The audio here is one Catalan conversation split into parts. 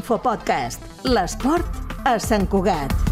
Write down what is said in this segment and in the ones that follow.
Infopodcast. L'esport a Sant Cugat.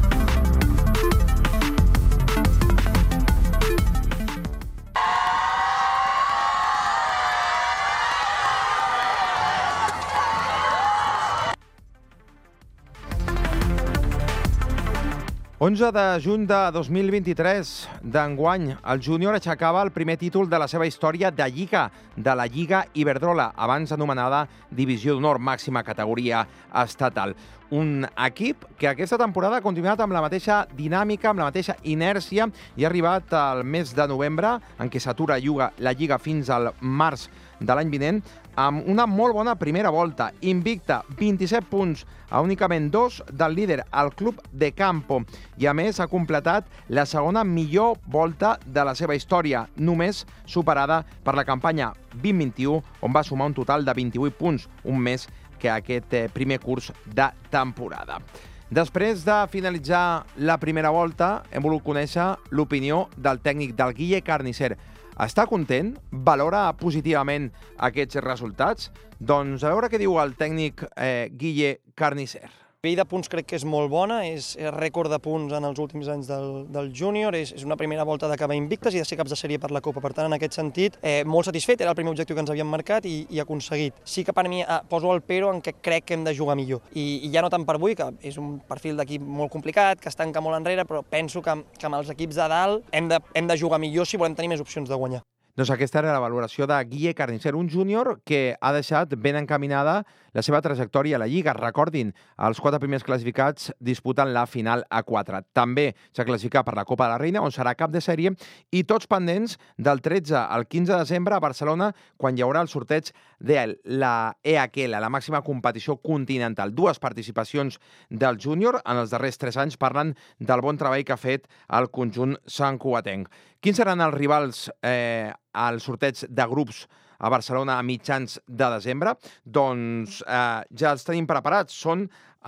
Onze de juny de 2023 d'enguany, el júnior aixecava el primer títol de la seva història de Lliga, de la Lliga Iberdrola, abans anomenada Divisió d'Honor, màxima categoria estatal. Un equip que aquesta temporada ha continuat amb la mateixa dinàmica, amb la mateixa inèrcia i ha arribat al mes de novembre, en què s'atura la Lliga fins al març de l'any vinent, amb una molt bona primera volta, invicta, 27 punts a únicament dos del líder, el club de Campo, i a més ha completat la segona millor volta de la seva història, només superada per la campanya 2021, on va sumar un total de 28 punts, un més que aquest eh, primer curs de temporada. Després de finalitzar la primera volta, hem volgut conèixer l'opinió del tècnic del Guille Carnicer. Està content? Valora positivament aquests resultats? Doncs a veure què diu el tècnic eh, Guille Carnicer. Nivell de punts crec que és molt bona, és, és rècord de punts en els últims anys del, del júnior, és, és una primera volta d'acabar invictes i de ser caps de sèrie per la Copa. Per tant, en aquest sentit, eh, molt satisfet, era el primer objectiu que ens havíem marcat i, i aconseguit. Sí que per mi eh, poso el pero en què crec que hem de jugar millor. I, i ja no tant per avui, que és un perfil d'equip molt complicat, que es tanca molt enrere, però penso que, que amb els equips de dalt hem de, hem de jugar millor si volem tenir més opcions de guanyar. Doncs aquesta era la valoració de Guille Carnicer, un júnior que ha deixat ben encaminada la seva trajectòria a la Lliga. Recordin, els quatre primers classificats disputen la final a 4. També s'ha classificat per la Copa de la Reina, on serà cap de sèrie, i tots pendents del 13 al 15 de desembre a Barcelona, quan hi haurà el sorteig de la EAQL, la màxima competició continental. Dues participacions del júnior en els darrers tres anys parlen del bon treball que ha fet el conjunt santcugatenc. Quins seran els rivals eh, al sorteig de grups a Barcelona a mitjans de desembre? Doncs eh, ja els tenim preparats. Són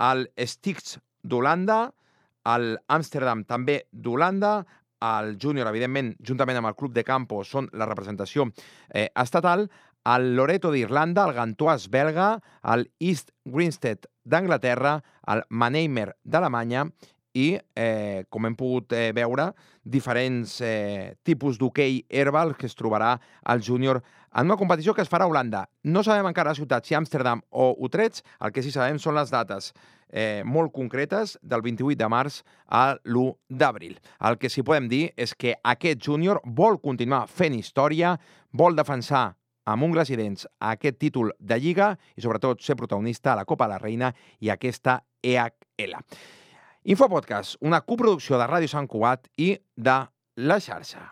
el Stix d'Holanda, el Amsterdam també d'Holanda, el júnior, evidentment, juntament amb el Club de Campo, són la representació eh, estatal, el Loreto d'Irlanda, el Gantois belga, el East Grinstead d'Anglaterra, el Mannheimer d'Alemanya i, eh, com hem pogut eh, veure, diferents eh, tipus d'hoquei herbal que es trobarà el júnior en una competició que es farà a Holanda. No sabem encara la ciutat, si Amsterdam o Utrecht, el que sí sabem són les dates eh, molt concretes del 28 de març a l'1 d'abril. El que sí podem dir és que aquest júnior vol continuar fent història, vol defensar amb ungles i dents aquest títol de Lliga i sobretot ser protagonista a la Copa de la Reina i aquesta EHL. Infopodcast, una coproducció de Ràdio Sant Cugat i de La Xarxa.